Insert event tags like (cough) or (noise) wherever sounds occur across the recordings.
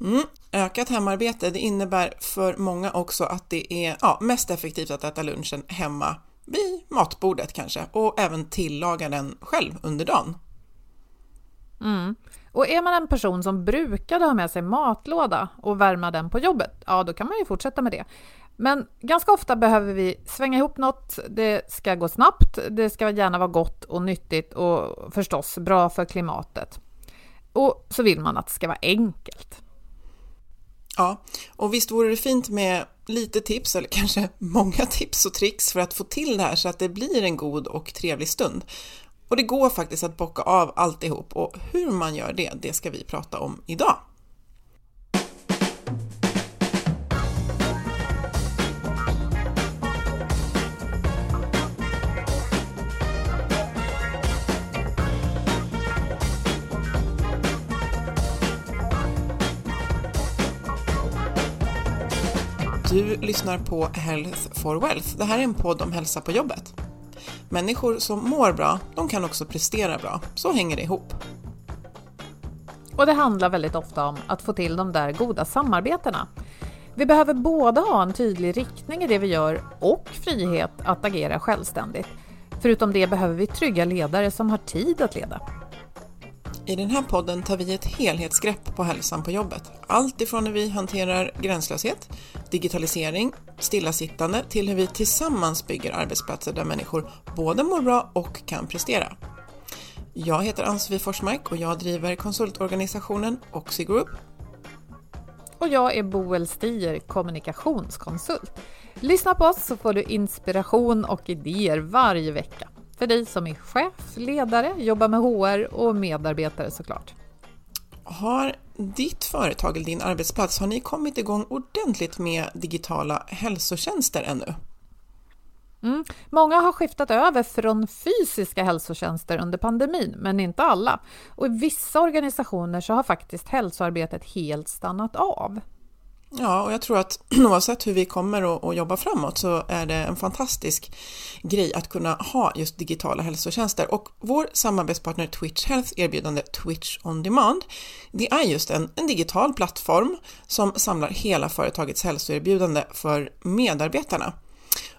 Mm. Ökat hemarbete det innebär för många också att det är ja, mest effektivt att äta lunchen hemma vid matbordet kanske och även tillaga den själv under dagen. Mm. Och är man en person som brukade ha med sig matlåda och värma den på jobbet, ja då kan man ju fortsätta med det. Men ganska ofta behöver vi svänga ihop något. Det ska gå snabbt, det ska gärna vara gott och nyttigt och förstås bra för klimatet. Och så vill man att det ska vara enkelt. Ja, och visst vore det fint med lite tips eller kanske (laughs) många tips och tricks för att få till det här så att det blir en god och trevlig stund. Och det går faktiskt att bocka av alltihop och hur man gör det, det ska vi prata om idag. Du lyssnar på Health for Wealth. Det här är en podd om hälsa på jobbet. Människor som mår bra, de kan också prestera bra. Så hänger det ihop. Och det handlar väldigt ofta om att få till de där goda samarbetena. Vi behöver både ha en tydlig riktning i det vi gör och frihet att agera självständigt. Förutom det behöver vi trygga ledare som har tid att leda. I den här podden tar vi ett helhetsgrepp på hälsan på jobbet. Allt ifrån hur vi hanterar gränslöshet, digitalisering, stillasittande till hur vi tillsammans bygger arbetsplatser där människor både mår bra och kan prestera. Jag heter Ann-Sofie Forsmark och jag driver konsultorganisationen Oxigroup. Och jag är Boel Stier, kommunikationskonsult. Lyssna på oss så får du inspiration och idéer varje vecka. För dig som är chef, ledare, jobbar med HR och medarbetare såklart. Har ditt företag eller din arbetsplats, har ni kommit igång ordentligt med digitala hälsotjänster ännu? Mm. Många har skiftat över från fysiska hälsotjänster under pandemin, men inte alla. Och i vissa organisationer så har faktiskt hälsoarbetet helt stannat av. Ja, och jag tror att (clears throat) oavsett hur vi kommer att jobba framåt så är det en fantastisk grej att kunna ha just digitala hälsotjänster. Och vår samarbetspartner Twitch Health erbjudande Twitch On Demand, det är just en, en digital plattform som samlar hela företagets hälsoerbjudande för medarbetarna.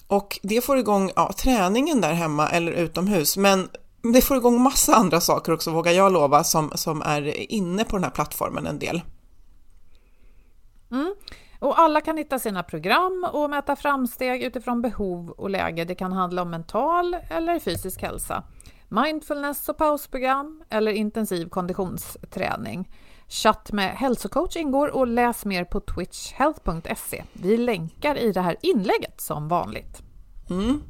Och det får igång ja, träningen där hemma eller utomhus, men det får igång massa andra saker också, vågar jag lova, som, som är inne på den här plattformen en del. Mm. Och alla kan hitta sina program och mäta framsteg utifrån behov och läge. Det kan handla om mental eller fysisk hälsa, mindfulness och pausprogram eller intensiv konditionsträning. Chatt med hälsocoach ingår och läs mer på twitchhealth.se. Vi länkar i det här inlägget som vanligt. Mm.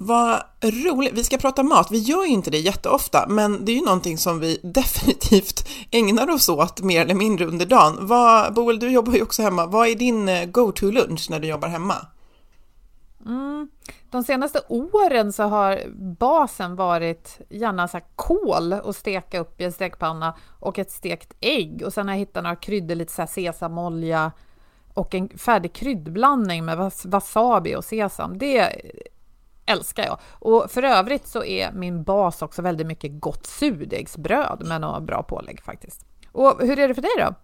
Vad roligt! Vi ska prata mat. Vi gör ju inte det jätteofta, men det är ju någonting som vi (laughs) definitivt ägnar oss åt mer eller mindre under dagen. Vad, Boel, du jobbar ju också hemma. Vad är din eh, go-to-lunch när du jobbar hemma? Mm. De senaste åren så har basen varit gärna så kål och steka upp i en stekpanna och ett stekt ägg och sen har jag hittat några kryddor, lite så sesamolja och en färdig kryddblandning med wasabi och sesam. Det älskar jag. Och för övrigt så är min bas också väldigt mycket gott surdegsbröd med några bra pålägg faktiskt. Och hur är det för dig då?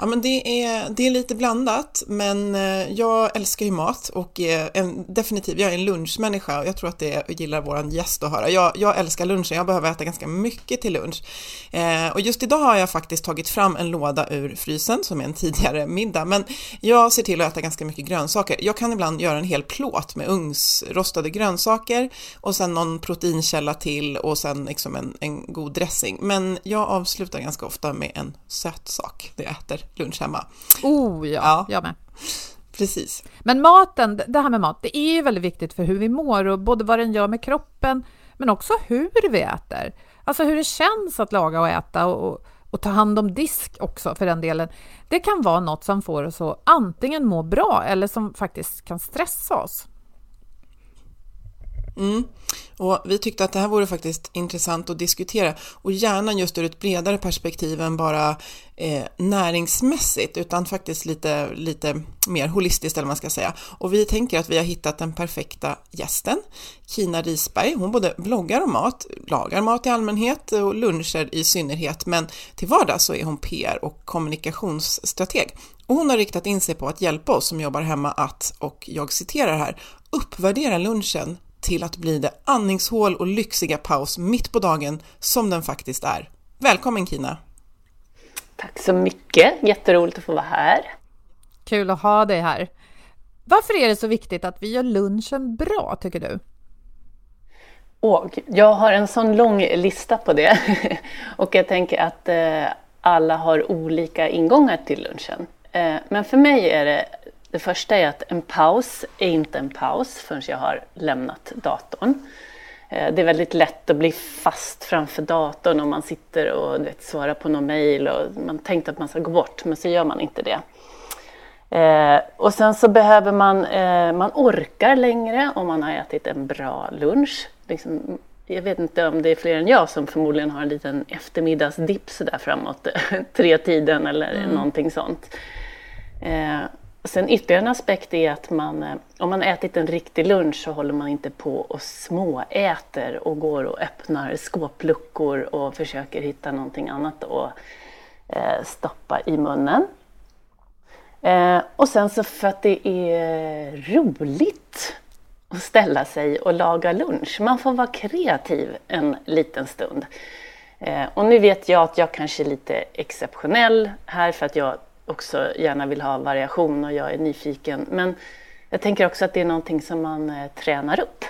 Ja, men det är, det är lite blandat, men eh, jag älskar ju mat och en, definitivt, jag är en lunchmänniska och jag tror att det gillar våran gäst att höra. Jag, jag älskar lunchen, jag behöver äta ganska mycket till lunch. Eh, och just idag har jag faktiskt tagit fram en låda ur frysen som är en tidigare middag, men jag ser till att äta ganska mycket grönsaker. Jag kan ibland göra en hel plåt med ugnsrostade grönsaker och sen någon proteinkälla till och sen liksom en, en god dressing. Men jag avslutar ganska ofta med en söt sak det jag äter lunch hemma. Oh ja, ja. jag med. Precis. Men maten, det här med mat, det är ju väldigt viktigt för hur vi mår och både vad den gör med kroppen men också hur vi äter. Alltså hur det känns att laga och äta och, och ta hand om disk också för den delen. Det kan vara något som får oss att antingen må bra eller som faktiskt kan stressa oss. Mm. Och vi tyckte att det här vore faktiskt intressant att diskutera och gärna just ur ett bredare perspektiv än bara eh, näringsmässigt utan faktiskt lite, lite mer holistiskt eller vad man ska säga. Och vi tänker att vi har hittat den perfekta gästen, Kina Risberg. Hon både bloggar om mat, lagar mat i allmänhet och luncher i synnerhet, men till vardags så är hon PR och kommunikationsstrateg. Och hon har riktat in sig på att hjälpa oss som jobbar hemma att, och jag citerar här, uppvärdera lunchen till att bli det andningshål och lyxiga paus mitt på dagen som den faktiskt är. Välkommen Kina! Tack så mycket! Jätteroligt att få vara här. Kul att ha dig här. Varför är det så viktigt att vi gör lunchen bra, tycker du? Och jag har en sån lång lista på det. (laughs) och jag tänker att eh, alla har olika ingångar till lunchen. Eh, men för mig är det det första är att en paus är inte en paus förrän jag har lämnat datorn. Eh, det är väldigt lätt att bli fast framför datorn om man sitter och vet, svarar på någon mejl och man tänkte att man ska gå bort men så gör man inte det. Eh, och sen så behöver man, eh, man orkar längre om man har ätit en bra lunch. Liksom, jag vet inte om det är fler än jag som förmodligen har en liten eftermiddagsdipp där framåt (laughs) tre tiden eller mm. någonting sånt. Eh, Sen ytterligare en aspekt är att man, eh, om man ätit en riktig lunch så håller man inte på och småäter och går och öppnar skåpluckor och försöker hitta någonting annat att eh, stoppa i munnen. Eh, och sen så för att det är roligt att ställa sig och laga lunch. Man får vara kreativ en liten stund. Och nu vet jag att jag kanske är lite exceptionell här för att jag också gärna vill ha variation och jag är nyfiken. Men jag tänker också att det är någonting som man eh, tränar upp.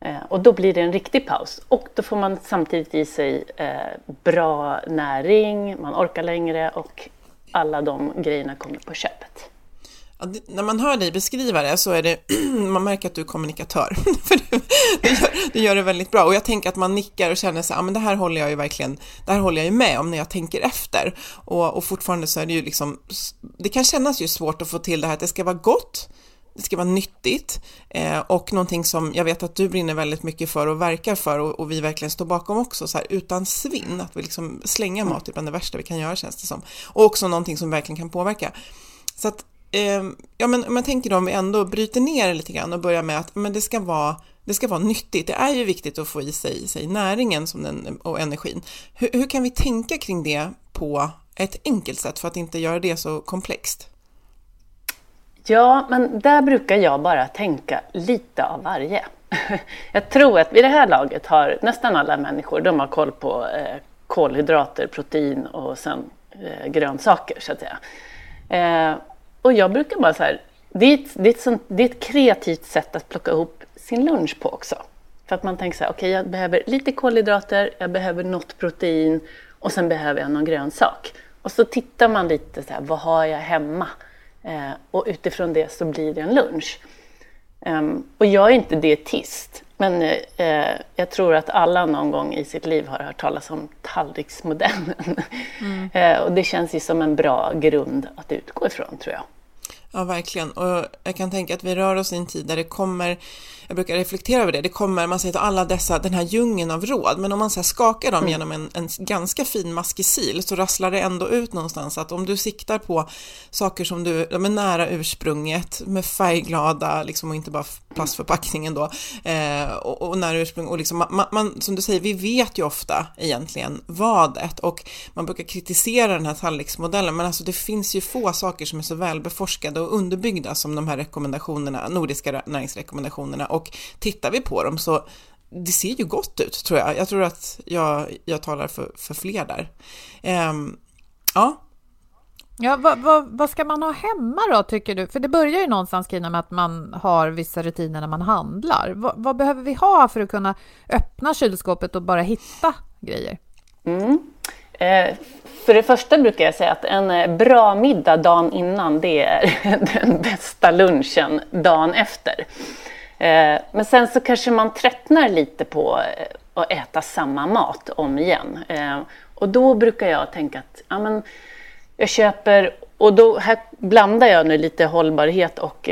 Eh, och då blir det en riktig paus. Och då får man samtidigt i sig eh, bra näring, man orkar längre och alla de grejerna kommer på köpet. Ja, det, när man hör dig beskriva det så är det, (clears throat) man märker att du är kommunikatör. (laughs) För du, du, gör, du, gör, det väldigt bra och jag tänker att man nickar och känner så ja men det här håller jag ju verkligen, det här håller jag ju med om när jag tänker efter. Och, och fortfarande så är det ju liksom, det kan kännas ju svårt att få till det här att det ska vara gott, det ska vara nyttigt eh, och någonting som jag vet att du brinner väldigt mycket för och verkar för och, och vi verkligen står bakom också, så här, utan svinn, att vi liksom slänga mat är bland det värsta vi kan göra känns det som. Och också någonting som verkligen kan påverka. Så att eh, ja men om man tänker då om vi ändå bryter ner det lite grann och börjar med att men det ska vara det ska vara nyttigt. Det är ju viktigt att få i sig, sig näringen som den, och energin. Hur, hur kan vi tänka kring det på ett enkelt sätt för att inte göra det så komplext? Ja, men där brukar jag bara tänka lite av varje. (laughs) Jag tror att vid det här laget har nästan alla människor, de har koll på eh, kolhydrater, protein och sen eh, grönsaker så att säga. Eh, och jag brukar bara så här, det är, ett, det, är ett sånt, det är ett kreativt sätt att plocka ihop sin lunch på också. För att man tänker så här, okej okay, jag behöver lite kolhydrater, jag behöver något protein och sen behöver jag någon grönsak. Och så tittar man lite så här, vad har jag hemma? Eh, och utifrån det så blir det en lunch. Um, och jag är inte dietist, men eh, jag tror att alla någon gång i sitt liv har hört talas om tallriksmodellen. Mm. eh, och det känns ju som en bra grund att utgå ifrån, tror jag. Ja, verkligen. Och jag kan tänka att vi rör oss i en tid där det kommer, jag brukar reflektera över det, det kommer, man säger att alla dessa, den här djungeln av råd, men om man så skakar dem mm. genom en, en ganska fin maskig sil så rasslar det ändå ut någonstans att om du siktar på saker som du, de är nära ursprunget, med färgglada, liksom och inte bara plastförpackningen då, eh, och, och nära ursprung, och liksom, man, man, som du säger, vi vet ju ofta egentligen vadet och man brukar kritisera den här tallriksmodellen, men alltså det finns ju få saker som är så välbeforskade och underbyggda som de här rekommendationerna, nordiska näringsrekommendationerna och tittar vi på dem så det ser ju gott ut tror jag. Jag tror att jag, jag talar för, för fler där. Um, ja. Ja, vad, vad, vad, ska man ha hemma då tycker du? För det börjar ju någonstans Kina med att man har vissa rutiner när man handlar. Vad, vad behöver vi ha för att kunna öppna kylskåpet och bara hitta grejer? Mm. Eh, för det första brukar jag säga att en eh, bra middag dagen innan det är (laughs) den bästa lunchen dagen efter. Eh, men sen så kanske man tröttnar lite på eh, att äta samma mat om igen. Eh, och då brukar jag tänka att ja, men jag köper, och då här blandar jag nu lite hållbarhet och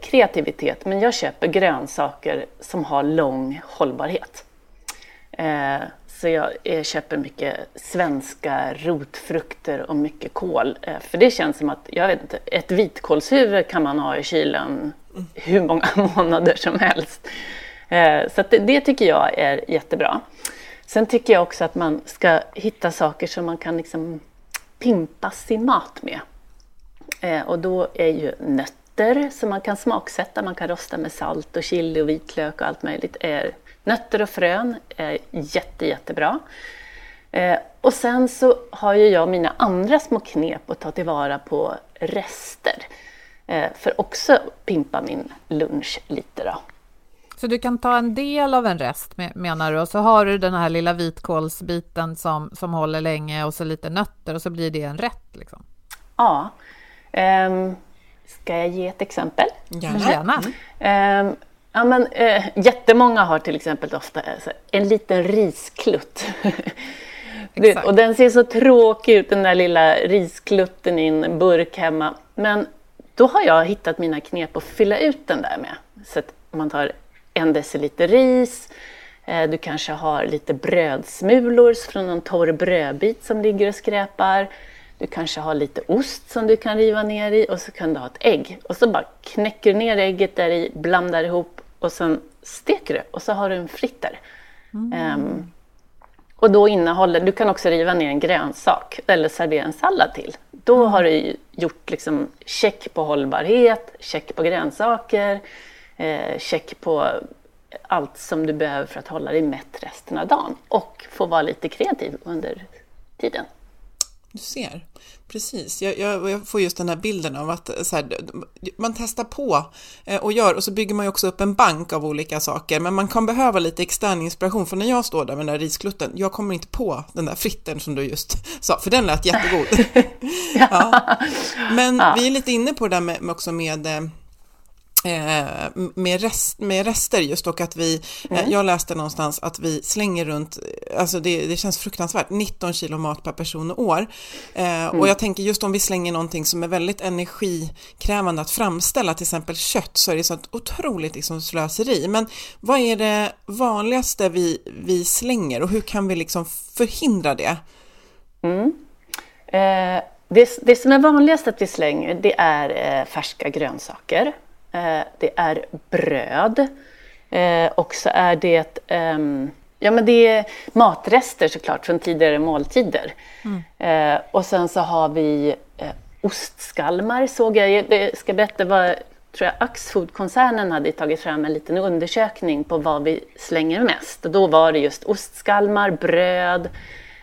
kreativitet, men jag köper grönsaker som har lång hållbarhet. Så jag eh, köper mycket svenska rotfrukter och mycket kål. För det känns som att, jag vet inte, ett vitkålshuvud kan man ha i kylen hur många (laughs) månader som helst. Eh, så det, det, tycker jag är jättebra. Sen tycker jag också att man ska hitta saker som man kan liksom pimpa sin mat med. Eh, och då är ju nötter som man kan smaksätta, man kan rosta med salt och chili och vitlök och allt möjligt, eh, Nötter och frön är jätte, jättebra. Eh, och sen så har ju jag mina andra små knep att ta tillvara på rester. Eh, för också pimpa min lunch lite då. Så du kan ta en del av en rest menar du och så har du den här lilla vitkålsbiten som, som håller länge och så lite nötter och så blir det en rätt liksom? Ja. Um, ska jag ge ett exempel? Gärna. Gärna. Um, Ja, men, eh, jättemånga har till exempel ofta alltså, en liten risklutt. (laughs) du, och den ser så tråkig ut, den där lilla risklutten i en burk hemma. Men då har jag hittat mina knep att fylla ut den där med. Så att man tar en deciliter ris, eh, du kanske har lite brödsmulor från en torr brödbit som ligger och skräpar. Du kanske har lite ost som du kan riva ner i och så kan du ha ett ägg. Och så bara knäcker du ner ägget där i, blandar ihop och sen steker du och så har du en fritter. Mm. Um, och då innehåller, du kan också riva ner en grönsak eller servera en sallad till. Då mm. har du gjort liksom check på hållbarhet, check på grönsaker, eh, check på allt som du behöver för att hålla dig mätt resten av dagen och få vara lite kreativ under tiden. Du ser. Precis, jag, jag, jag, får just den här bilden av att här, man testar på eh, och gör och så bygger man ju också upp en bank av olika saker men man kan behöva lite extern inspiration för när jag står där med den där risklutten, jag kommer inte på den där fritten som du just (laughs) sa, för den lät jättegod. (laughs) ja. Men vi är lite inne på det där med, också med eh, Eh, med, rest, med rester just och att vi, eh, mm. jag läste någonstans att vi slänger runt, alltså det, det känns fruktansvärt, 19 kilo mat per person och år. Eh, mm. Och jag tänker just om vi slänger någonting som är väldigt energikrävande att framställa, till exempel kött, så är det så ett otroligt liksom slöseri. Men vad är det vanligaste vi, vi slänger och hur kan vi liksom förhindra det? Mm. Eh, det, det som är vanligast att vi slänger det är eh, färska grönsaker. Eh, det är bröd eh, och så är det ehm, Ja, men det är matrester såklart från tidigare måltider. Mm. Eh, och sen så har vi ostskalmar såg jag. Jag ska berätta vad tror jag Axfood-koncernen hade tagit fram en liten undersökning på vad vi slänger mest. Och då var det just ostskalmar, bröd,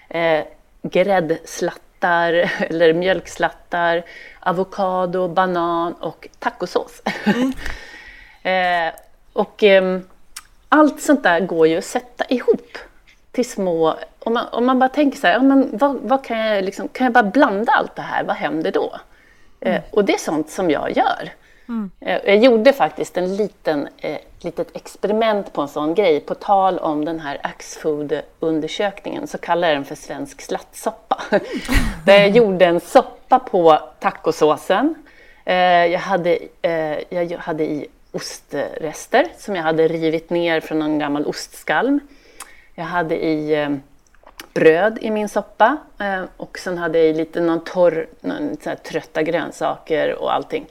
eh, gräddslattar (laughs) eller mjölkslattar, avokado, banan och tacosås. Mm. (laughs) eh, och eh, allt sånt där går ju att sätta ihop till små... Om man, om man bara tänker så här, ja, men vad, vad kan, jag liksom, kan jag bara blanda allt det här, vad händer då? Eh, mm. och det är sånt som jag gör. Mm. Jag gjorde faktiskt en liten, eh, litet experiment på en sån grej. På tal om den här Axfood-undersökningen så kallar jag den för svensk slattsoppa. Mm. (laughs) Där jag gjorde en soppa på tacosåsen. Eh, jag, hade, jag hade i ostrester som jag hade rivit ner från en gammal ostskalm. Jag hade i bröd i min soppa och sen hade jag i lite någon torr, någon, så trötta grönsaker och allting.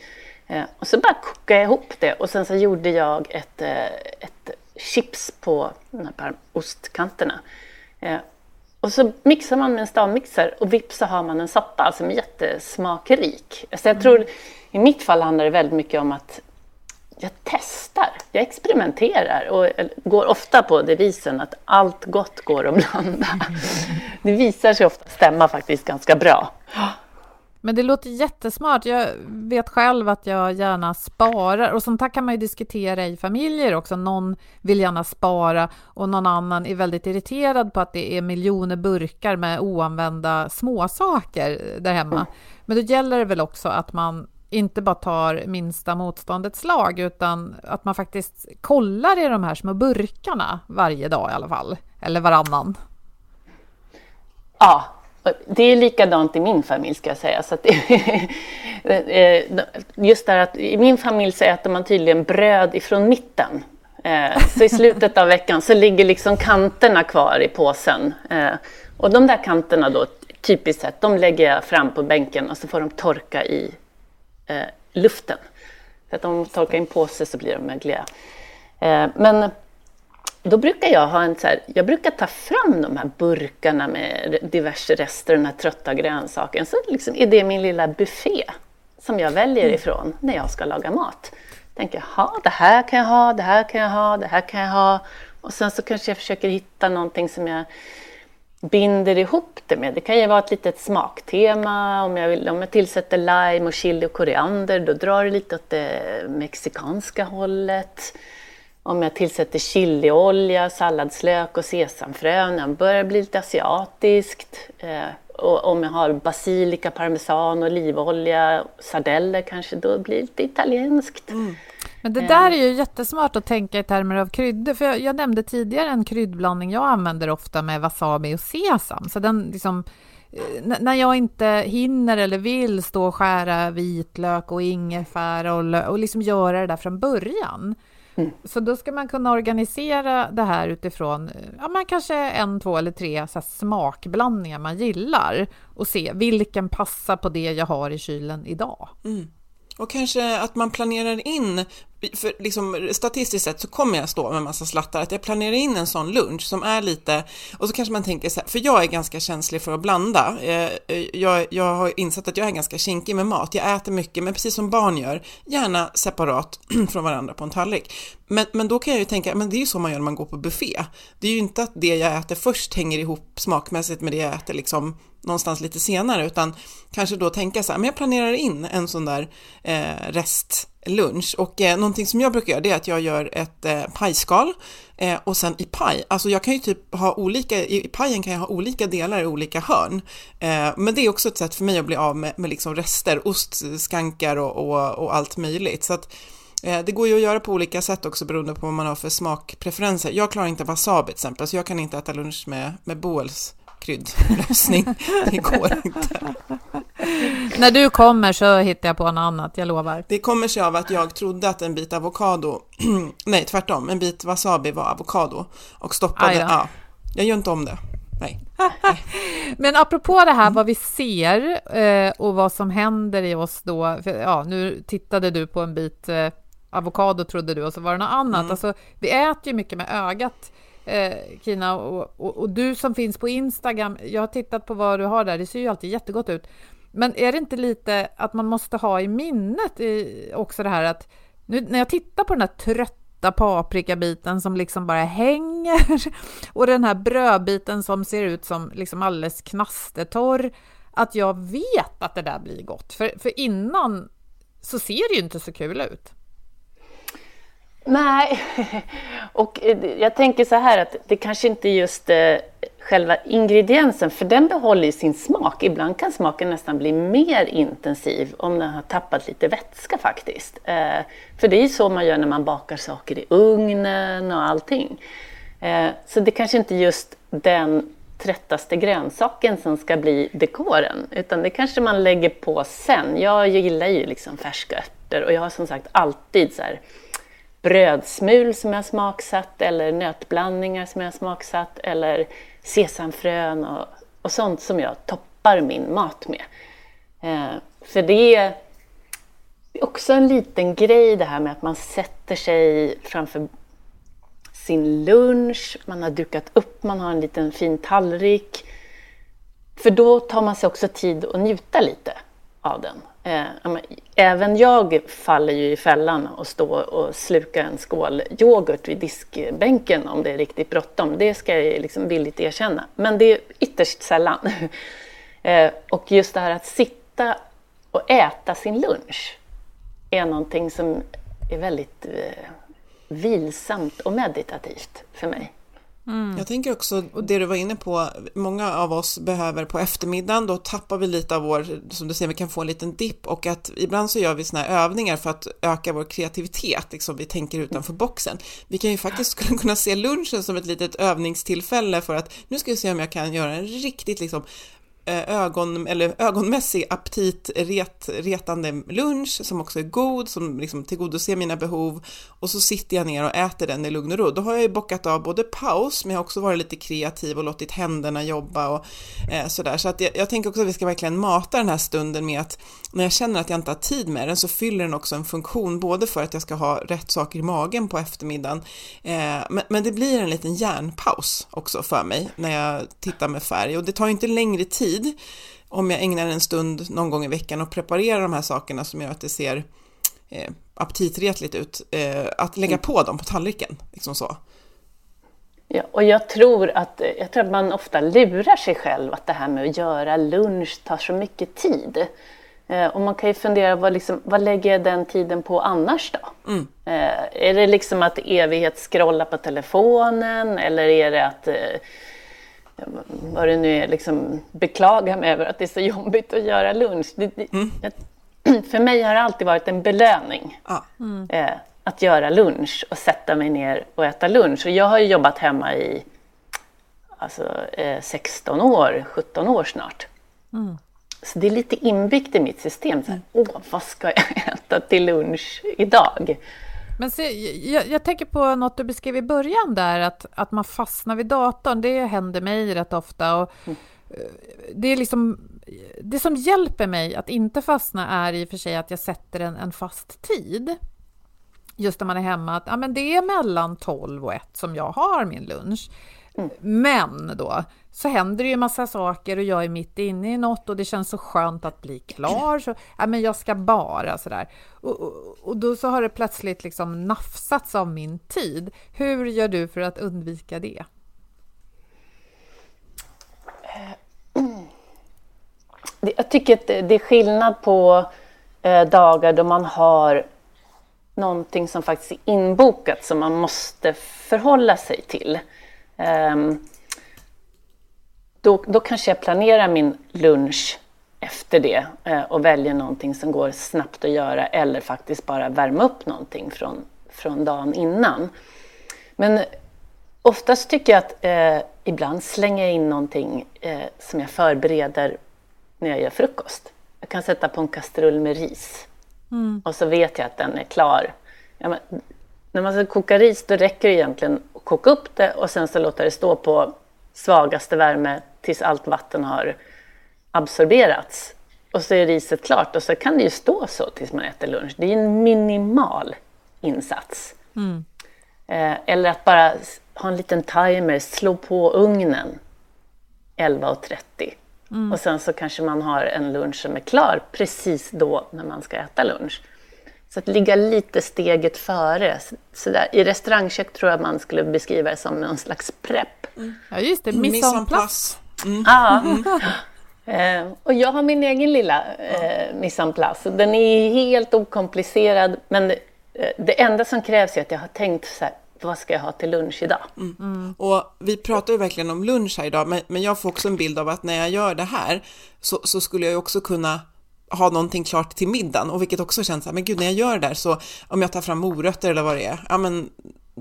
Eh, och så bara kokade jag ihop det och sen så gjorde jag ett, eh, ett chips på de här ostkanterna. Eh, och så mixar man med en stavmixer och vips så har man en soppa som är jättesmakrik. Så jag tror, i mitt fall handlar det väldigt mycket om att jag testar, jag experimenterar och går ofta på devisen att allt gott går att blanda. (laughs) Det visar sig ofta stämma faktiskt ganska bra. Men det låter jättesmart. Jag vet själv att jag gärna sparar och sånt här kan man ju diskutera i familjer också. Någon vill gärna spara och någon annan är väldigt irriterad på att det är miljoner burkar med oanvända småsaker där hemma. Men då gäller det väl också att man inte bara tar minsta motståndets lag utan att man faktiskt kollar i de här små burkarna varje dag i alla fall, eller varannan. Ja, det är likadant i min familj ska jag säga. Så (laughs) eh, just det att i min familj så äter man tydligen bröd ifrån mitten. Eh, så i slutet av veckan så ligger liksom kanterna kvar i påsen. Eh, och de där kanterna då, typiskt sett, de lägger jag fram på bänken och så får de torka i luften. Så att om de torkar i en påse så blir de mögliga. Men då brukar jag ha en så här, jag brukar ta fram de här burkarna med diverse rester, den här trötta grönsaken. Så liksom är det min lilla buffé som jag väljer mm. ifrån när jag ska laga mat. Tänker, ha det här kan jag ha, det här kan jag ha, det här kan jag ha. Och sen så kanske jag försöker hitta någonting som jag binder ihop det med. Det kan ju vara ett litet smaktema. Om jag, vill, om jag tillsätter lime och chili och koriander, då drar det lite åt det mexikanska hållet. Om jag tillsätter chiliolja, salladslök och sesamfrön, börjar bli lite asiatiskt. Eh, och om jag har basilika, parmesan, olivolja, sardeller kanske, då blir det lite italienskt. Mm. Men det där är ju jättesmart att tänka i termer av kryddor. För jag, jag, nämnde tidigare en kryddblandning jag använder ofta med wasabi och sesam. Så den liksom, eh, när jag inte hinner eller vill stå och skära vitlök och ingefära och, och liksom göra det där från början Mm. Så då ska man kunna organisera det här utifrån ja, man kanske en, två eller tre så smakblandningar man gillar och se vilken passar på det jag har i kylen idag. Mm. Och kanske att man planerar in, för liksom, statistiskt sett så kommer jag stå med massa slattar, att jag planerar in en sån lunch som är lite, och så kanske man tänker så här, för jag är ganska känslig för att blanda. Eh, eh, jag, jag har insett att jag är ganska kinkig med mat, jag äter mycket, men precis som barn gör, gärna separat (clears throat) från varandra på en tallrik. Men, men då kan jag ju tänka, men det är ju så man gör när man går på buffé. Det är ju inte att det jag äter först hänger ihop smakmässigt med det jag äter liksom någonstans lite senare, utan kanske då tänka så här, men jag planerar in en sån där eh, restlunch. Och eh, någonting som jag brukar göra det är att jag gör ett eh, pajskal eh, och sen i paj, alltså jag kan ju typ ha olika, i pajen kan jag ha olika delar i olika hörn, eh, men det är också ett sätt för mig att bli av med, med liksom rester, ostskankar och, och, och allt möjligt, så att eh, det går ju att göra på olika sätt också beroende på vad man har för smakpreferenser. Jag klarar inte wasabi till exempel, så jag kan inte äta lunch med, med Boels kryddlösning. Det går inte. När du kommer så hittar jag på något annat, jag lovar. Det kommer sig av att jag trodde att en bit avokado, (clears throat) nej tvärtom, en bit wasabi var avokado och stoppade, ja, jag gör inte om det. Nej. (laughs) Men apropå det här vad vi ser eh, och vad som händer i oss då, för, ja, nu tittade du på en bit eh, avokado trodde du och så var det något annat. Mm. Alltså, vi äter ju mycket med ögat eh, Kina, och, och, och, du som finns på Instagram, jag har tittat på vad du har där, det ser ju alltid jättegott ut. Men är det inte lite att man måste ha i minnet i, också det här att nu när jag tittar på den här trötta paprikabiten som liksom bara hänger (laughs) och den här brödbiten som ser ut som liksom alldeles knastertorr, att jag vet att det där blir gott. För, för innan så ser det ju inte så kul ut. Nej, (laughs) och eh, jag tänker så här att det kanske inte är just eh, själva ingrediensen, för den behåller sin smak. Ibland kan smaken nästan bli mer intensiv om den har tappat lite vätska faktiskt. Eh, för det är ju så man gör när man bakar saker i ugnen och allting. Så det kanske inte är just den tröttaste grönsaken som ska bli dekoren, utan det kanske man lägger på sen. Jag gillar ju liksom färska örter och jag har som sagt alltid så här brödsmul som jag smaksatt eller nötblandningar som jag smaksatt eller sesamfrön och, och sånt som jag toppar min mat med. Eh, för det är också en liten grej det här med att man sätter sig framför sin lunch, man har dukat upp, man har en liten fin tallrik. För då tar man sig också tid att njuta lite av den. Eh, även jag faller ju i fällan och stå och sluka en skål yoghurt vid diskbänken om det är riktigt bråttom. Det ska jag liksom villigt erkänna. Men det är ytterst sällan. (laughs) Eh, och just det här att sitta och äta sin lunch är någonting som är väldigt eh, vilsamt och meditativt för mig. Mm. Jag tänker också, det du var inne på, många av oss behöver på eftermiddagen, då tappar vi lite av vår, som du säger, vi kan få en liten dipp och att ibland så gör vi sådana här övningar för att öka vår kreativitet, liksom vi tänker utanför boxen. Vi kan ju faktiskt skulle kunna se lunchen som ett litet övningstillfälle för att nu ska vi se om jag kan göra en riktigt liksom Eh, ögon, eller ögonmässig aptitretande lunch som också är god, som liksom tillgodoser mina behov och så sitter jag ner och äter den i lugn och ro. Då har jag ju bockat av både paus, men jag har också varit lite kreativ och låtit händerna jobba och eh, sådär. Så att jag, jag, tänker också att vi ska verkligen mata den här stunden med att när jag känner att jag inte har tid med den så fyller den också en funktion, både för att jag ska ha rätt saker i magen på eftermiddagen, eh, men, men det blir en liten hjärnpaus också för mig när jag tittar med färg och det tar ju inte längre tid tid om jag ägnar en stund någon gång i veckan och preparerar de här sakerna som gör att det ser eh, aptitretligt ut, eh, att lägga mm. på dem på tallriken. Liksom så. Ja, och jag tror, att, jag tror att man ofta lurar sig själv att det här med att göra lunch tar så mycket tid. Eh, och man kan ju fundera, vad, liksom, vad lägger jag den tiden på annars då? Mm. Eh, är det liksom att evighetsskrolla på telefonen eller är det att eh, vad det nu är, liksom beklaga mig över att det är så jobbigt att göra lunch. Det, det, mm. (clears throat) För mig har det alltid varit en belöning ah. mm. eh, att göra lunch och sätta mig ner och äta lunch. Och jag har ju jobbat hemma i alltså, eh, 16 år, 17 år snart. Mm. Så det är lite inbyggt i mitt system. Så här, Åh, vad ska jag (laughs) äta till lunch idag? Men se, jag, jag, tänker på något du beskrev i början där, att, att man fastnar vid datorn. Det händer mig rätt ofta. Och mm. det, är liksom, det som hjälper mig att inte fastna är i och för sig att jag sätter en, en fast tid. Just när man är hemma, att ja, men det är mellan 12 och 1 som jag har min lunch. Mm. Men då, så händer det ju massa saker och jag är mitt inne i något och det känns så skönt att bli klar. Så, ja, men jag ska bara sådär. Och, och, och då så har det plötsligt liksom nafsats av min tid. Hur gör du för att undvika det? Jag tycker att det är skillnad på eh, dagar då man har någonting som faktiskt är inbokat som man måste förhålla sig till. Um, då, då kanske jag planerar min lunch efter det eh, och väljer någonting som går snabbt att göra eller faktiskt bara värma upp någonting från, från dagen innan. Men oftast tycker jag att eh, ibland slänger jag in någonting eh, som jag förbereder när jag gör frukost. Jag kan sätta på en kastrull med ris mm. och så vet jag att den är klar. Ja, men, när man ska koka ris då räcker det egentligen att koka upp det och sen så låta det stå på svagaste värme tills allt vatten har absorberats. Och så är riset klart och så kan det ju stå så tills man äter lunch. Det är en minimal insats. Mm. Eh, eller att bara ha en liten timer, slå på ugnen 11.30. Mm. Och sen så kanske man har en lunch som är klar precis då när man ska äta lunch. Så att ligga lite steget före. Så där, I restaurangkök tror jag man skulle beskriva det som någon slags prepp. Mm. Ja, just det. Place. Mm. Ja. Mm. (laughs) och jag har min egen lilla eh, place. Den är helt okomplicerad, men det, eh, det enda som krävs är att jag har tänkt så här, vad ska jag ha till lunch idag? Mm. Mm. Och vi pratar ju verkligen om lunch här idag, men, men jag får också en bild av att när jag gör det här så, så skulle jag ju också kunna ha någonting klart till middagen och vilket också känns så här, men gud när jag gör det där så om jag tar fram morötter eller vad det är, ja men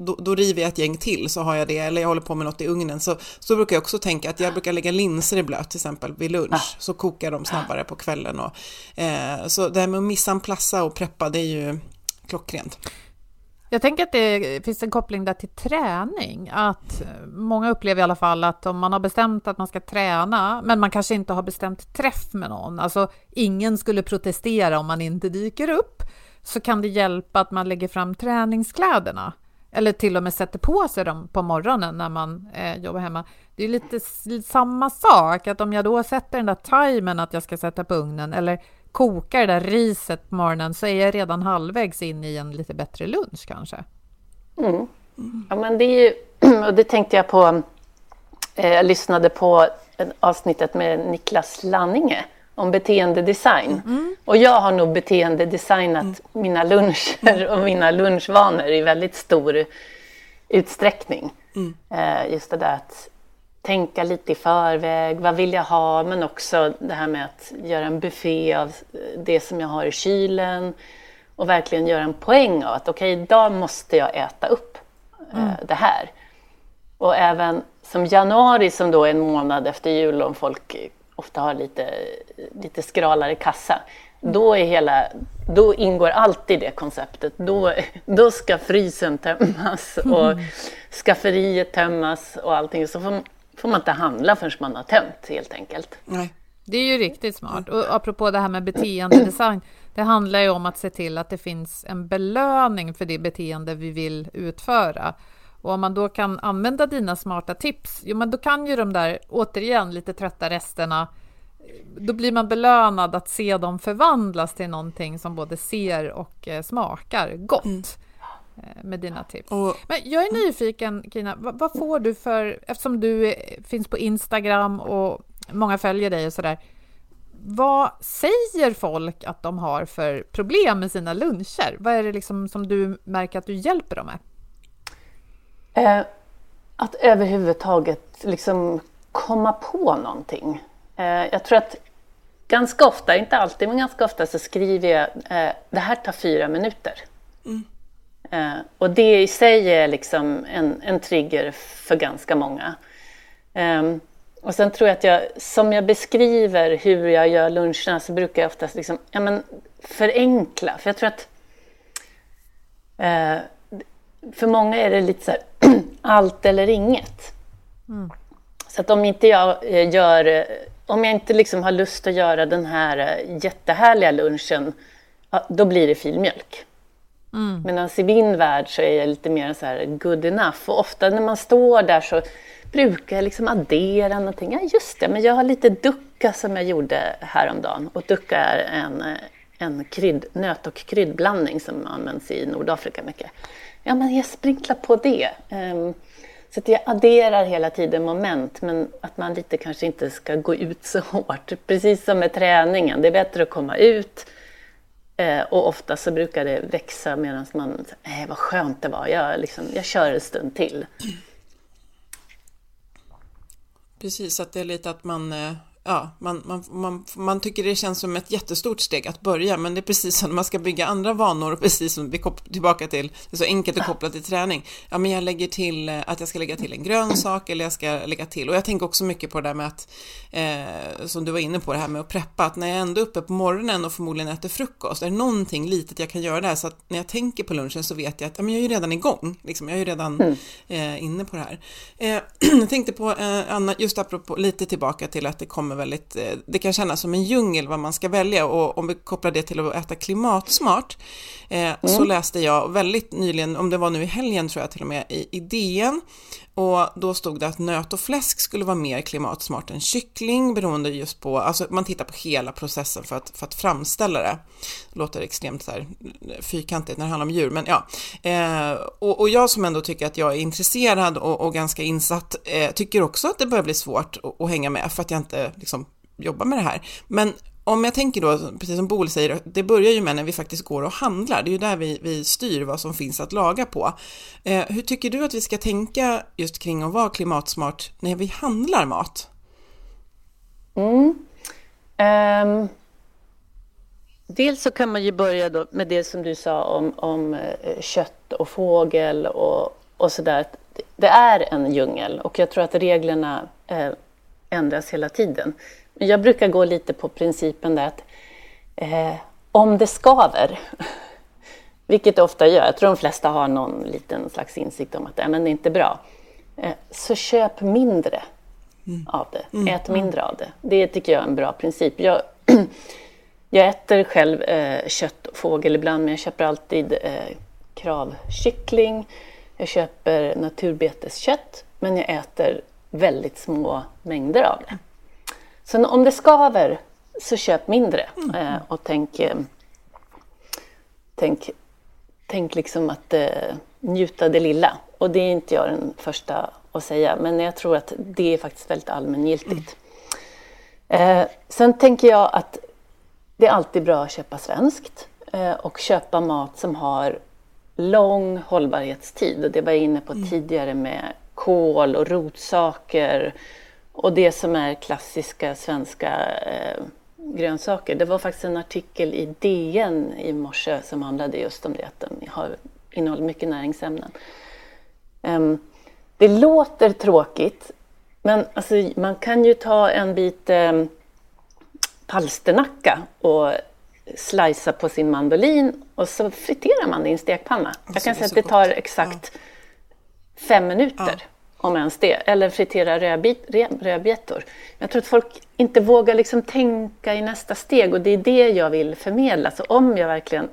då, då river jag ett gäng till så har jag det, eller jag håller på med något i ugnen. Så, så brukar jag också tänka att jag brukar lägga linser i blöt till exempel vid lunch, så kokar de snabbare på kvällen. Och, eh, så det här med att missa en plassa och preppa, det är ju klockrent. Jag tänker att det finns en koppling där till träning. Att många upplever i alla fall att om man har bestämt att man ska träna, men man kanske inte har bestämt träff med någon, alltså ingen skulle protestera om man inte dyker upp, så kan det hjälpa att man lägger fram träningskläderna. Eller till och med sätter på sig dem på morgonen när man eh, jobbar hemma. Det är lite samma sak, att om jag då sätter den där timern att jag ska sätta på ugnen, eller kokar det där riset på morgonen så är jag redan halvvägs in i en lite bättre lunch kanske. Mm. Ja, men det är ju, (clears throat) och det tänkte jag på, eh, jag lyssnade på avsnittet med Niklas Lanninge om beteendedesign. Mm. Och jag har nog beteendedesignat mm. mina luncher och mina lunchvanor i väldigt stor utsträckning. Mm. Eh, just det där att tänka lite i förväg. Vad vill jag ha? Men också det här med att göra en buffé av det som jag har i kylen och verkligen göra en poäng av att okej, okay, idag måste jag äta upp eh, mm. det här. Och även som januari som då är en månad efter jul om folk ofta har lite, lite skralare kassa. Då, är hela, då ingår alltid det konceptet. Då, då ska frysen tömmas och mm. skafferiet tömmas och allting. Så får, får man inte handla förrän man har tömt helt enkelt. Nej. Det är ju riktigt smart. Och apropå det här med beteendedesign. Det handlar ju om att se till att det finns en belöning för det beteende vi vill utföra. Och om man då kan använda dina smarta tips, jo men då kan ju de där, återigen, lite trötta resterna, då blir man belönad att se dem förvandlas till någonting som både ser och eh, smakar gott. Mm. Eh, med dina tips. Och, Men jag är nyfiken, Kina, vad, vad, får du för, eftersom du finns på Instagram och många följer dig och sådär, vad säger folk att de har för problem med sina luncher? Vad är det liksom som du märker att du hjälper dem med? Eh, att överhuvudtaget liksom komma på någonting. Eh, jag tror att ganska ofta, inte alltid, men ganska ofta så skriver jag eh, det här tar fyra minuter. Mm. Eh, och det i sig är liksom en, en trigger för ganska många. Um, och sen tror jag att jag, som jag beskriver hur jag gör luncherna så brukar jag oftast liksom, ja, men förenkla. För jag tror att eh, för många är det lite så här, (clears throat) allt eller inget. Mm. Så att om inte jag eh, gör, om jag inte liksom har lust att göra den här eh, jättehärliga lunchen, då blir det filmjölk. Mm. Medan alltså, i min värld så är jag lite mer så här good enough. Och ofta när man står där så brukar jag liksom addera någonting. Ja, just det, men jag har lite ducka som jag gjorde häromdagen. Och ducka är en, en krydd, nöt och kryddblandning som används i Nordafrika mycket. Ja, men jag sprinklar på det. Um, så att jag adderar hela tiden moment, men att man lite kanske inte ska gå ut så hårt. Precis som med träningen, det är bättre att komma ut, Eh, och ofta så brukar det växa medan man, eh, vad skönt det var, jag, liksom, jag kör en stund till. Precis, att det är lite att man eh, ja, man, man, man, man tycker det känns som ett jättestort steg att börja, men det är precis som man ska bygga andra vanor, precis som vi kopplar tillbaka till, det är så enkelt att koppla till träning. Ja, men jag lägger till eh, att jag ska lägga till en grönsak eller jag ska lägga till, och jag tänker också mycket på det där med att, eh, som du var inne på, det här med att preppa, att när jag ändå är uppe på morgonen och förmodligen äter frukost, är det någonting litet jag kan göra där, så att när jag tänker på lunchen så vet jag att ja, men jag är ju redan igång, liksom, jag är ju redan mm. eh, inne på det här. Eh, (clears throat) jag tänkte på, eh, Anna, just apropå, lite tillbaka till att det kommer väldigt, eh, det kan kännas som en djungel vad man ska välja och om vi kopplar det till att äta klimatsmart eh, mm. så läste jag väldigt nyligen, om det var nu i helgen tror jag till och med, i, i DN och då stod det att nöt och fläsk skulle vara mer klimatsmart än kyckling beroende just på, alltså man tittar på hela processen för att, för att framställa det. det låter extremt så här fyrkantigt när det handlar om djur, men ja. Eh, och, och, jag som ändå tycker att jag är intresserad och, och ganska insatt eh, tycker också att det börjar bli svårt att, att, hänga med för att jag inte liksom jobbar med det här. Men om jag tänker då, precis som Bol säger, det börjar ju med när vi faktiskt går och handlar. Det är ju där vi, vi styr vad som finns att laga på. Eh, hur tycker du att vi ska tänka just kring att vara klimatsmart när vi handlar mat? Mm. Um, dels så kan man ju börja då med det som du sa om, om eh, kött och fågel och och sådär. Det är en djungel och jag tror att reglerna eh, ändras hela tiden. Jag brukar gå lite på principen där att eh, om det skaver, (laughs) vilket det ofta gör, jag tror de flesta har någon liten slags insikt om att äh, men det är inte bra, eh, så köp mindre mm. av det. Mm. Ät mindre av det. Det tycker jag är en bra princip. Jag, (clears throat) jag äter själv eh, kött och fågel ibland, men jag köper alltid eh, kravkyckling. Jag köper naturbeteskött, men jag äter väldigt små mängder av det. Så om det skaver, så köp mindre mm. eh, och tänk, eh, tänk, tänk liksom att eh, njuta det lilla. Och det är inte jag den första att säga, men jag tror att det är faktiskt väldigt allmängiltigt. Mm. Sen tänker jag att det är alltid bra att köpa svenskt och köpa mat som har lång hållbarhetstid. Och det var jag inne på mm. tidigare med kål och rotsaker och det som är klassiska svenska eh, grönsaker. Det var faktiskt en artikel i DN i morse som handlade just om det, att de har, innehåller mycket näringsämnen. Um, det låter tråkigt, men alltså, man kan ju ta en bit um, palsternacka och slicea på sin mandolin och så friterar man det i en stekpanna. Jag kan säga att det tar exakt fem minuter. Om ens det, eller fritera rödbetor. Jag tror att folk inte vågar liksom tänka i nästa steg och det är det jag vill förmedla. Så om jag verkligen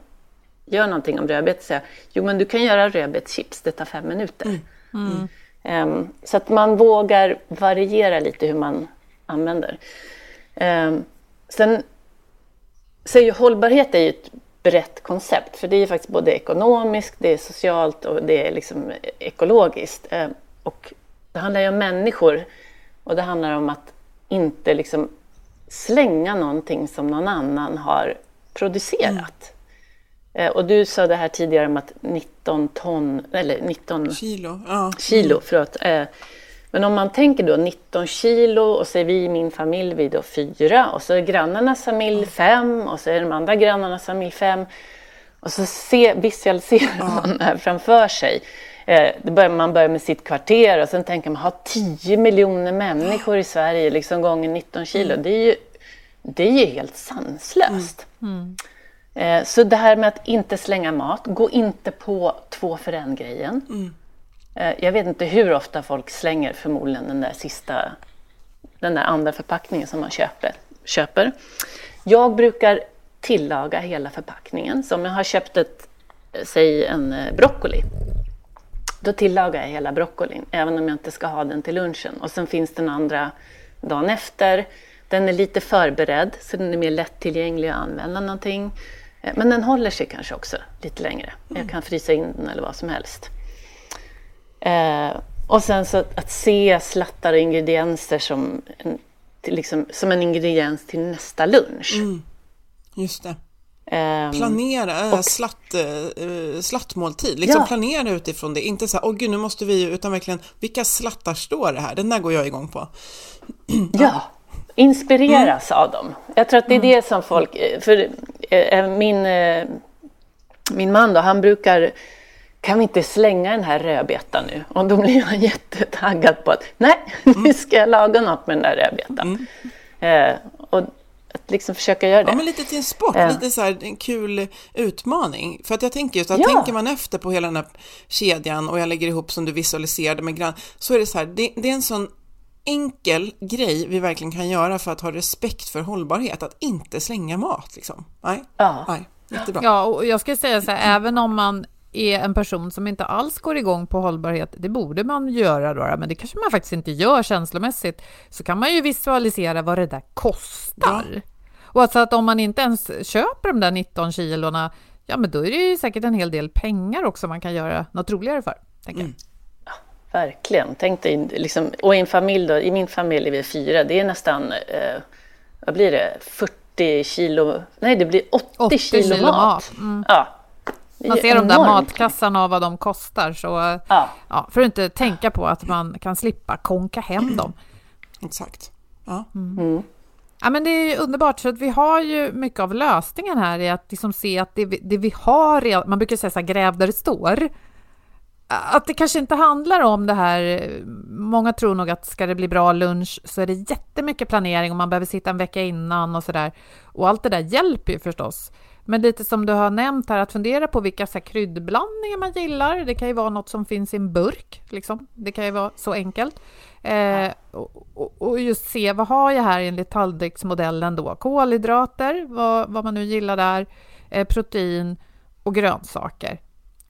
gör någonting om rödbetor så säger jag, jo men du kan göra rödbetschips, det tar fem minuter. Mm. Mm. Um, så att man vågar variera lite hur man använder. Um, sen så är ju hållbarhet är ju ett brett koncept, för det är faktiskt både ekonomiskt, det är socialt och det är liksom ekologiskt. Och det handlar ju om människor och det handlar om att inte liksom slänga någonting som någon annan har producerat. Mm. Och du sa det här tidigare om att 19 ton, eller 19 kilo, ja. kilo förlåt. Eh, men om man tänker då 19 kilo och så är vi i min familj, vi då fyra och så är grannarnas familj fem och så är de andra grannarnas familj fem. Och så se, visualiserar man det här framför sig. Eh, börjar, man börjar med sitt kvarter och sen tänker man, ha 10 miljoner människor i Sverige, liksom gånger 19 kilo. Mm. Det, är ju, det är ju helt sanslöst. Mm. Eh, så det här med att inte slänga mat, gå inte på två för en-grejen. Mm. Eh, jag vet inte hur ofta folk slänger förmodligen den där sista, den där andra förpackningen som man köper. köper. Jag brukar tillaga hela förpackningen. Så om jag har köpt ett, säg en broccoli, då tillagar jag hela broccolin, även om jag inte ska ha den till lunchen. Och sen finns den andra dagen efter. Den är lite förberedd, så den är mer lättillgänglig att använda någonting. Eh, men den håller sig kanske också lite längre. Jag kan frysa in den eller vad som helst. Eh, och sen så att se slattar och ingredienser som en, liksom, som en ingrediens till nästa lunch. Mm. Just det. Um, planera, och, slatt, uh, slattmåltid, liksom ja. planera utifrån det, inte så här, åh gud nu måste vi, utan verkligen, vilka slattar står det här? Den där går jag igång på. (clears throat) ja, inspireras mm. av dem. Jag tror att det är mm. det som folk, eh, för min, min man då, han brukar kan vi inte slänga den här rödbetan nu? Och då blir han (laughs) jättetaggad på att nej, (laughs) mm. nu ska jag laga något med den där rödbetan. Mm. Eh, och att liksom försöka göra det. Ja, men lite till en sport, ja. lite så här en kul utmaning. För att jag tänker just att ja. tänker man efter på hela den här kedjan och jag lägger ihop som du visualiserade med grann, så är det så här, det, det är en sån enkel grej vi verkligen kan göra för att ha respekt för hållbarhet, att inte slänga mat liksom. Nej, ja. nej jättebra. Ja, och jag ska säga så här, även om man är en person som inte alls går igång på hållbarhet, det borde man göra då, men det kanske man faktiskt inte gör känslomässigt, så kan man ju visualisera vad det där kostar. Ja. Och alltså att om man inte ens köper de där 19 kilorna, ja men då är det ju säkert en hel del pengar också man kan göra något roligare för. Tänker mm. ja, verkligen. Tänk dig, liksom, och i en familj då, i min familj är vi fyra, det är nästan, eh, vad blir det, 40 kilo, nej det blir 80, 80 kilo, kilo mat. mat. Mm. Ja, man ser de där matkassarna och vad de kostar. Så, ja. Ja, för att inte tänka på att man kan slippa konka hem dem. Exakt. Ja. Mm. Mm. Ja, men det är underbart, så att vi har ju mycket av lösningen här i att liksom se att det vi, det vi har, man brukar säga så här, gräv där det står. att det kanske inte handlar om det här. Många tror nog att ska det bli bra lunch så är det jättemycket planering och man behöver sitta en vecka innan och så där. Och allt det där hjälper ju förstås. Men lite som du har nämnt här, att fundera på vilka så här, kryddblandningar man gillar. Det kan ju vara något som finns i en burk, liksom. Det kan ju vara så enkelt. Eh, och, och, just se, vad har jag här enligt tallriksmodellen då? Kolhydrater, vad, vad man nu gillar där, eh, protein och grönsaker.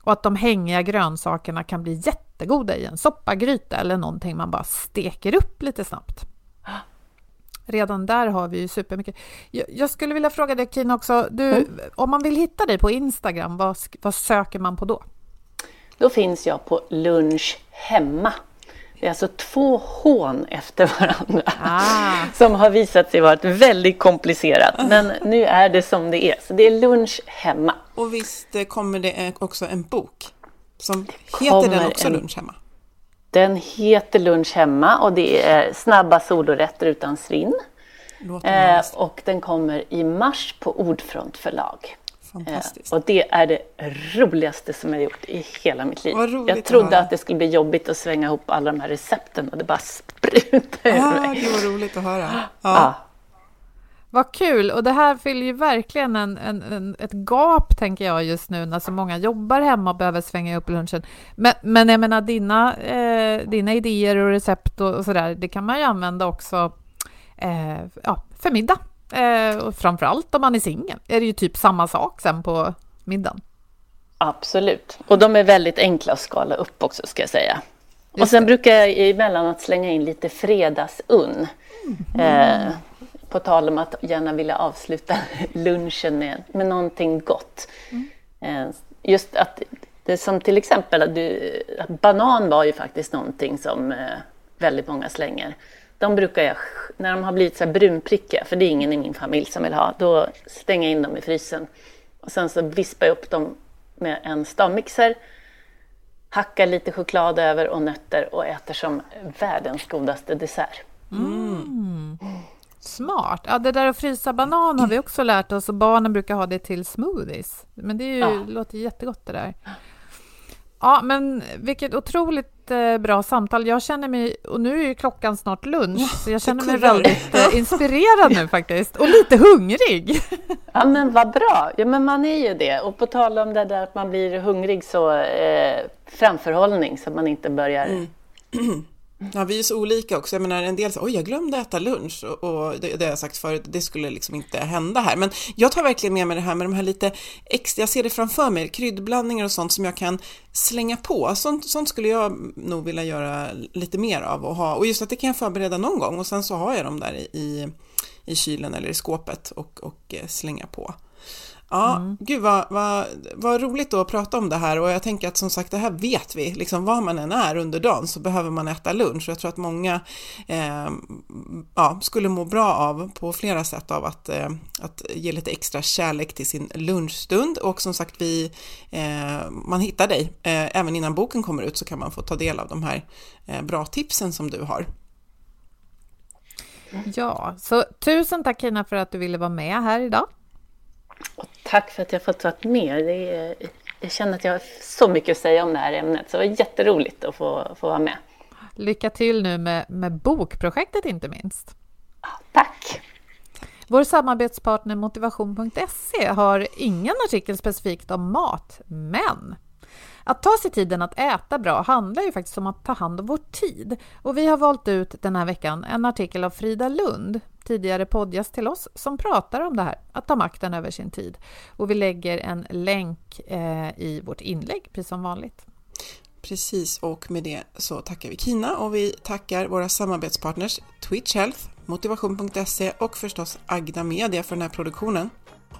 Och att de hängiga grönsakerna kan bli jättegoda i en soppagryta eller någonting man bara steker upp lite snabbt. Redan där har vi ju supermycket. Jag, jag skulle vilja fråga dig Kina också, du, mm. om man vill hitta dig på Instagram, vad, vad söker man på då? Då finns jag på lunch hemma. Det är alltså två hån efter varandra ah. (laughs) som har visat sig vara väldigt komplicerat. Men nu är det som det är. Så det är lunch hemma. Och visst eh, kommer det också en bok som heter den också en... Lunch hemma? Den heter Lunch hemma och det är snabba solorätter utan svinn. Eh, och den kommer i mars på Ordfront förlag. Fantastiskt. Eh, och det är det roligaste som jag gjort i hela mitt liv. Jag trodde att, att, det skulle bli jobbigt att svänga ihop alla de här recepten och det bara sprutade ur mig. Det var roligt att höra. Ja. ja. Vad kul! Och det här fyller ju verkligen en, en, en, ett gap, tänker jag, just nu när så många jobbar hemma och behöver svänga upp lunchen. Men, men jag menar, dina, eh, dina idéer och recept och, och sådär, det kan man ju använda också eh, ja, för middag. Eh, och framförallt om man är singel är det ju typ samma sak sen på middagen. Absolut. Och de är väldigt enkla att skala upp också, ska jag säga. Just och sen det. brukar jag emellanåt slänga in lite fredagsunn. Mm. Eh, på tal om att gärna vilja avsluta (laughs) lunchen med, med någonting gott. Mm. Eh, just att det som till exempel att, du, att banan var ju faktiskt någonting som eh, väldigt många slänger. De brukar jag, när de har blivit så här brunprickiga, för det är ingen i min familj som vill ha, då stänger jag in dem i frysen. Och sen så vispar jag upp dem med en stavmixer, hackar lite choklad över och nötter och äter som världens godaste dessert. Mm. Smart! Ja, det där att frysa banan har vi också lärt oss och barnen brukar ha det till smoothies. Men det är ju, ja. låter jättegott det där. Ja, men vilket otroligt eh, bra samtal. Jag känner mig, och nu är ju klockan snart lunch, så jag känner mig väldigt eh, (laughs) inspirerad nu faktiskt, och lite hungrig. Ja, men vad bra. Ja, men man är ju det. Och på tal om det där att man blir hungrig, så eh, framförhållning, så att man inte börjar mm. (clears throat) Ja, vi är så olika också. Jag menar, en del säger oj, jag glömde äta lunch och, och det, det har jag sagt förut, det skulle liksom inte hända här. Men jag tar verkligen med mig det här med de här lite extra, jag ser det framför mig, kryddblandningar och sånt som jag kan slänga på. Sånt, sånt skulle jag nog vilja göra lite mer av och ha. Och just att det kan jag förbereda någon gång och sen så har jag dem där i, i kylen eller i skåpet och, och eh, slänga på. Ja, mm. gud vad, vad, vad roligt då att prata om det här och jag tänker att som sagt det här vet vi, liksom var man än är under dagen så behöver man äta lunch och jag tror att många eh, ja, skulle må bra av på flera sätt av att, eh, att ge lite extra kärlek till sin lunchstund och som sagt vi, eh, man hittar dig, eh, även innan boken kommer ut så kan man få ta del av de här eh, bra tipsen som du har. Ja, så tusen tack Kina för att du ville vara med här idag. Och tack för att jag fått vara med. Det är, jag känner att jag har så mycket att säga om det här ämnet, så det var jätteroligt att få, få vara med. Lycka till nu med, med bokprojektet inte minst. Tack! Vår samarbetspartner Motivation.se har ingen artikel specifikt om mat, men att ta sig tiden att äta bra handlar ju faktiskt om att ta hand om vår tid. Och vi har valt ut den här veckan en artikel av Frida Lund, tidigare poddgäst till oss, som pratar om det här, att ta makten över sin tid. Och vi lägger en länk eh, i vårt inlägg, precis som vanligt. Precis, och med det så tackar vi Kina och vi tackar våra samarbetspartners Twitch Health, Motivation.se och förstås Agda Media för den här produktionen.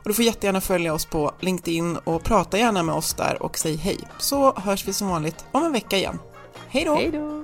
Och du får jättegärna följa oss på LinkedIn och prata gärna med oss där och säg hej. Så hörs vi som vanligt om en vecka igen. Hej då! Hej då!